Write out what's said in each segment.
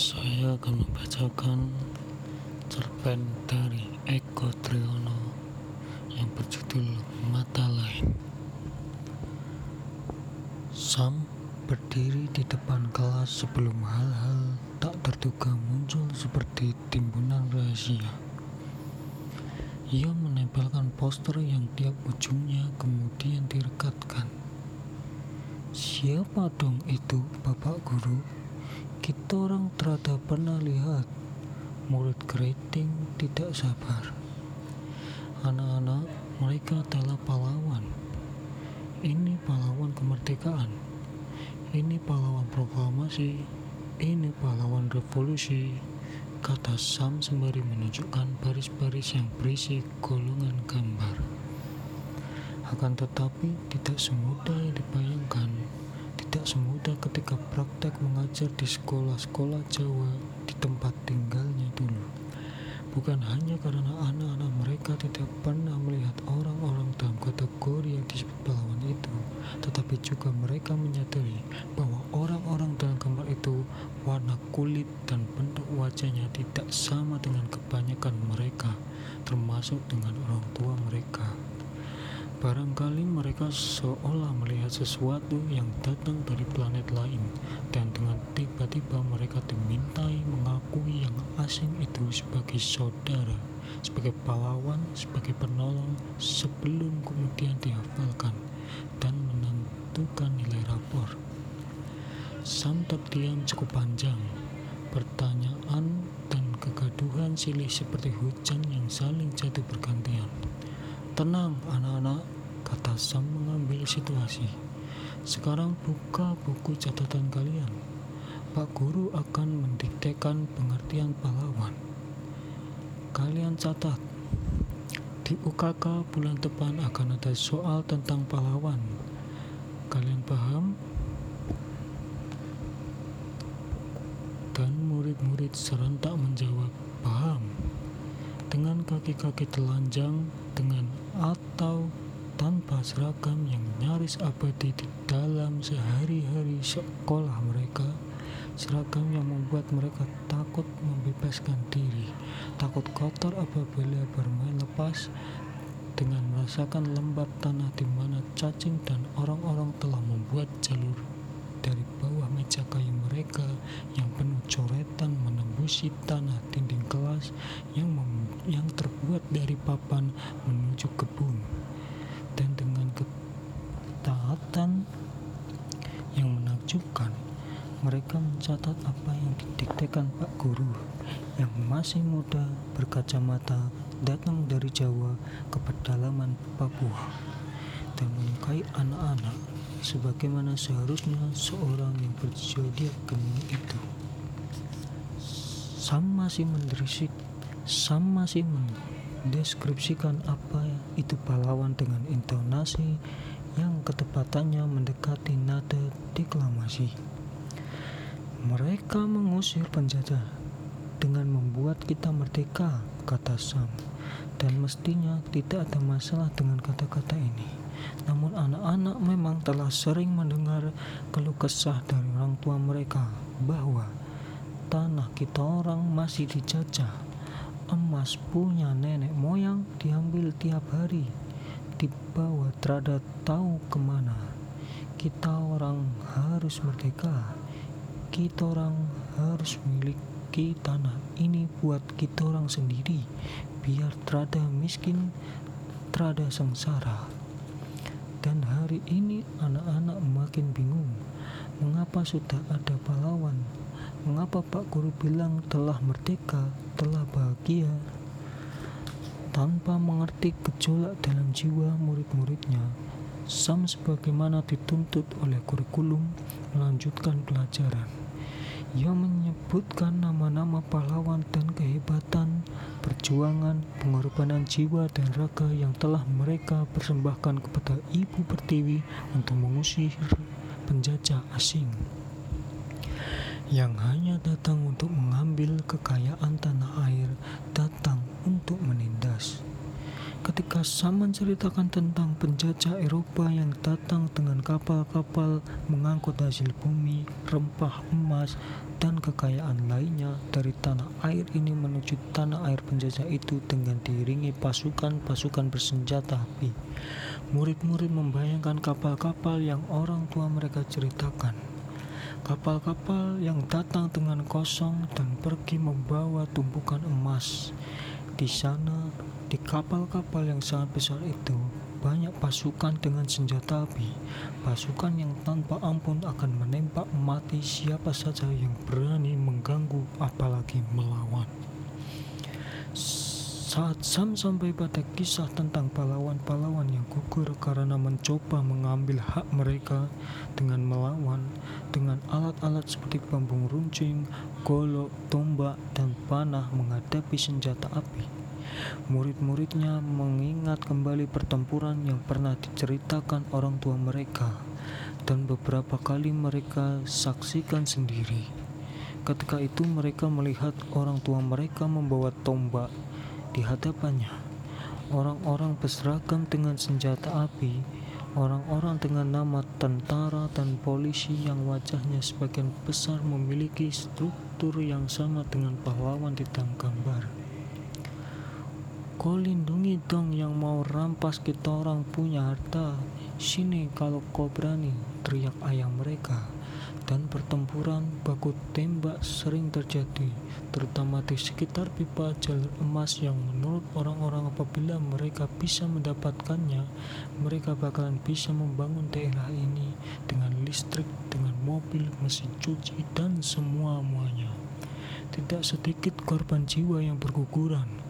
Saya akan membacakan cerpen dari Eko Triyono yang berjudul Mata Lain. Sam berdiri di depan kelas sebelum hal-hal tak terduga muncul seperti timbunan rahasia. Ia menempelkan poster yang tiap ujungnya kemudian direkatkan. Siapa dong itu, Bapak Guru? Kita orang terada pernah lihat murid keriting tidak sabar. Anak-anak mereka adalah pahlawan. Ini pahlawan kemerdekaan. Ini pahlawan proklamasi. Ini pahlawan revolusi. Kata Sam sembari menunjukkan baris-baris yang berisi golongan gambar. Akan tetapi tidak semudah yang dibayangkan ketika praktek mengajar di sekolah-sekolah Jawa di tempat tinggalnya dulu. Bukan hanya karena anak-anak mereka tidak pernah melihat orang-orang dalam kategori yang disebut pahlawan itu, tetapi juga mereka menyadari bahwa orang-orang dalam gambar itu warna kulit dan bentuk wajahnya tidak sama dengan kebanyakan mereka, termasuk dengan orang tua mereka. Barangkali mereka seolah melihat sesuatu yang datang dari planet lain, dan dengan tiba-tiba mereka dimintai mengakui yang asing itu sebagai saudara, sebagai pahlawan, sebagai penolong, sebelum kemudian dihafalkan dan menentukan nilai rapor. Sam terdiam cukup panjang. Pertanyaan dan kegaduhan silih seperti hujan yang saling jatuh bergantian. Tenang, anak-anak, kata Sam mengambil situasi. Sekarang buka buku catatan kalian. Pak Guru akan mendiktekan pengertian pahlawan. Kalian catat. Di UKK bulan depan akan ada soal tentang pahlawan. Kalian paham? Dan murid-murid serentak menjawab, paham. Dengan kaki-kaki telanjang, dengan atau tanpa seragam yang nyaris abadi di dalam sehari-hari sekolah mereka, seragam yang membuat mereka takut membebaskan diri, takut kotor apabila bermain lepas, dengan merasakan lembab tanah di mana cacing dan orang-orang telah membuat jalur dari bawah meja kayu mereka yang penuh coretan menembusi tanah dinding kelas yang yang terbuat dari papan menuju kebun dan dengan ketaatan yang menakjubkan mereka mencatat apa yang didiktekan Pak Guru yang masih muda berkacamata datang dari Jawa ke pedalaman Papua dan menyukai anak-anak sebagaimana seharusnya seorang yang berzodiak gemini itu. Sam masih menderisik Sam masih mendeskripsikan apa itu pahlawan dengan intonasi yang ketepatannya mendekati nada deklamasi. Mereka mengusir penjajah dengan membuat kita merdeka, kata Sam. Dan mestinya tidak ada masalah dengan kata-kata ini. Namun anak-anak memang telah sering mendengar keluh kesah dari orang tua mereka bahwa tanah kita orang masih dijajah emas punya nenek moyang diambil tiap hari dibawa terada tahu ke mana kita orang harus merdeka kita orang harus memiliki tanah ini buat kita orang sendiri biar terada miskin terada sengsara dan hari ini anak-anak makin bingung mengapa sudah ada pahlawan Mengapa Pak Guru bilang telah merdeka, telah bahagia? Tanpa mengerti gejolak dalam jiwa murid-muridnya, Sam sebagaimana dituntut oleh kurikulum melanjutkan pelajaran. Ia menyebutkan nama-nama pahlawan dan kehebatan, perjuangan, pengorbanan jiwa dan raga yang telah mereka persembahkan kepada Ibu Pertiwi untuk mengusir penjajah asing. Yang hanya datang untuk mengambil kekayaan tanah air, ketika Sam menceritakan tentang penjajah Eropa yang datang dengan kapal-kapal mengangkut hasil bumi, rempah emas, dan kekayaan lainnya dari tanah air ini menuju tanah air penjajah itu dengan diiringi pasukan-pasukan bersenjata api. Murid-murid membayangkan kapal-kapal yang orang tua mereka ceritakan. Kapal-kapal yang datang dengan kosong dan pergi membawa tumpukan emas. Di sana di kapal-kapal yang sangat besar itu, banyak pasukan dengan senjata api, pasukan yang tanpa ampun akan menembak mati siapa saja yang berani mengganggu apalagi melawan. Saat Sam sampai pada kisah tentang pahlawan-pahlawan yang gugur karena mencoba mengambil hak mereka dengan melawan dengan alat-alat seperti bambung runcing, golok, tombak, dan panah menghadapi senjata api Murid-muridnya mengingat kembali pertempuran yang pernah diceritakan orang tua mereka, dan beberapa kali mereka saksikan sendiri. Ketika itu, mereka melihat orang tua mereka membawa tombak di hadapannya. Orang-orang berseragam dengan senjata api, orang-orang dengan nama tentara dan polisi yang wajahnya sebagian besar memiliki struktur yang sama dengan pahlawan di dalam gambar. Kau lindungi dong yang mau rampas kita orang punya harta. Sini kalau kau berani, teriak ayah mereka. Dan pertempuran baku tembak sering terjadi, terutama di sekitar pipa jalur emas yang menurut orang-orang apabila mereka bisa mendapatkannya, mereka bakalan bisa membangun daerah ini dengan listrik, dengan mobil, mesin cuci, dan semua-muanya. Tidak sedikit korban jiwa yang berguguran.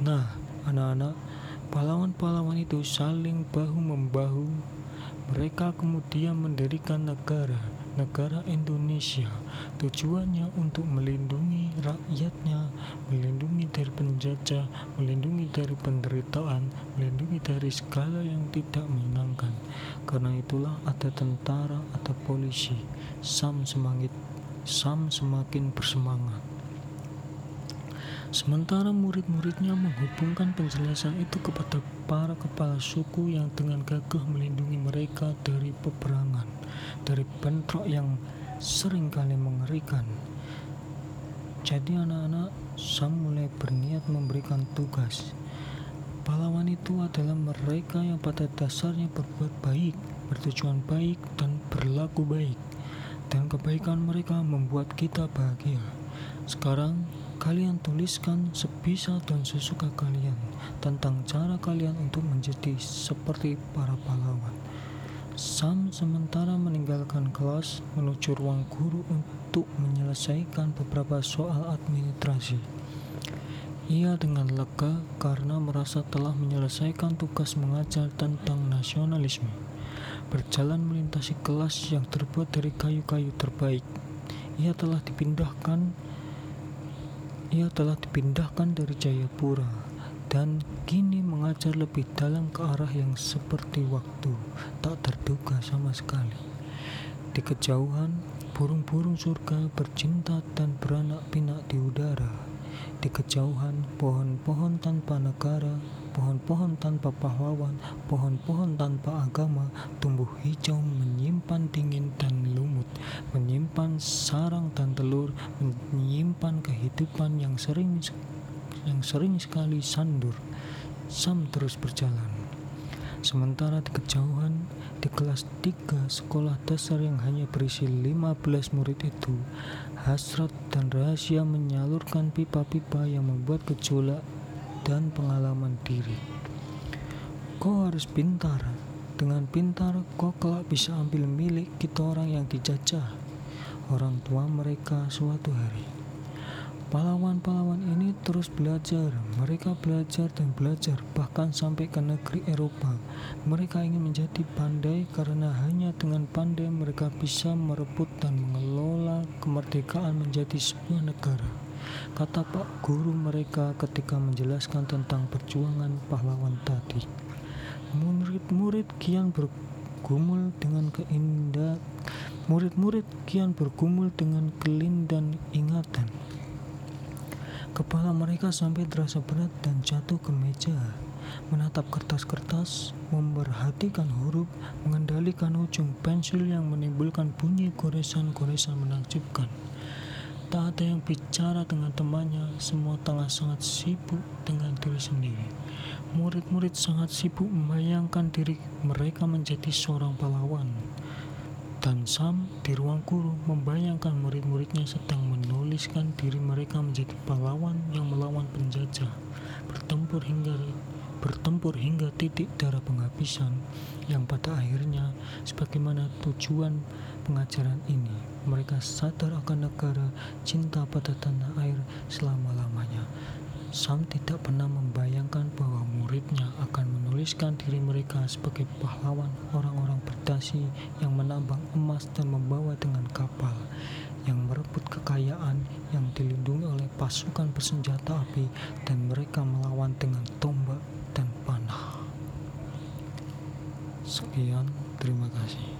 Nah, anak-anak, pahlawan-pahlawan itu saling bahu-membahu. Mereka kemudian mendirikan negara, negara Indonesia. Tujuannya untuk melindungi rakyatnya, melindungi dari penjajah, melindungi dari penderitaan, melindungi dari segala yang tidak menyenangkan. Karena itulah ada tentara, ada polisi. Sam semangit, Sam semakin bersemangat. Sementara murid-muridnya menghubungkan penjelasan itu kepada para kepala suku yang dengan gagah melindungi mereka dari peperangan, dari bentrok yang sering kali mengerikan. Jadi anak-anak, Sam mulai berniat memberikan tugas. Pahlawan itu adalah mereka yang pada dasarnya berbuat baik, bertujuan baik, dan berlaku baik. Dan kebaikan mereka membuat kita bahagia. Sekarang Kalian tuliskan sebisa dan sesuka kalian tentang cara kalian untuk menjadi seperti para pahlawan. Sam sementara meninggalkan kelas menuju ruang guru untuk menyelesaikan beberapa soal administrasi. Ia dengan lega karena merasa telah menyelesaikan tugas mengajar tentang nasionalisme. Berjalan melintasi kelas yang terbuat dari kayu-kayu terbaik. Ia telah dipindahkan ia telah dipindahkan dari Jayapura dan kini mengajar lebih dalam ke arah yang seperti waktu tak terduga sama sekali. Di kejauhan, burung-burung surga bercinta dan beranak pinak di udara. Di kejauhan, pohon-pohon tanpa negara Pohon-pohon tanpa pahlawan, pohon-pohon tanpa agama, tumbuh hijau menyimpan dingin dan lumut, menyimpan sarang dan telur, menyimpan kehidupan yang sering yang sering sekali sandur. Sam terus berjalan. Sementara di kejauhan, di kelas 3 sekolah dasar yang hanya berisi 15 murid itu, hasrat dan rahasia menyalurkan pipa-pipa yang membuat gejolak dan pengalaman diri. Kau harus pintar. Dengan pintar, kau kelak bisa ambil milik kita orang yang dijajah, orang tua mereka suatu hari. Pahlawan-pahlawan ini terus belajar. Mereka belajar dan belajar, bahkan sampai ke negeri Eropa. Mereka ingin menjadi pandai karena hanya dengan pandai mereka bisa merebut dan mengelola kemerdekaan menjadi sebuah negara kata Pak Guru mereka ketika menjelaskan tentang perjuangan pahlawan tadi. Murid-murid kian bergumul dengan keindah murid-murid kian bergumul dengan kelindan ingatan. Kepala mereka sampai terasa berat dan jatuh ke meja. menatap kertas-kertas, memperhatikan huruf, mengendalikan ujung pensil yang menimbulkan bunyi goresan-goresan menakjubkan. Tak ada yang bicara dengan temannya, semua tengah sangat sibuk dengan diri sendiri. Murid-murid sangat sibuk membayangkan diri mereka menjadi seorang pahlawan. Dan Sam di ruang guru membayangkan murid-muridnya sedang menuliskan diri mereka menjadi pahlawan yang melawan penjajah, bertempur hingga bertempur hingga titik darah penghabisan yang pada akhirnya sebagaimana tujuan pengajaran ini mereka sadar akan negara cinta pada tanah air selama-lamanya Sam tidak pernah membayangkan bahwa muridnya akan menuliskan diri mereka sebagai pahlawan orang-orang berdasi yang menambang emas dan membawa dengan kapal yang merebut kekayaan yang dilindungi oleh pasukan bersenjata api dan mereka melawan dengan tombak dan panah. Sekian, terima kasih.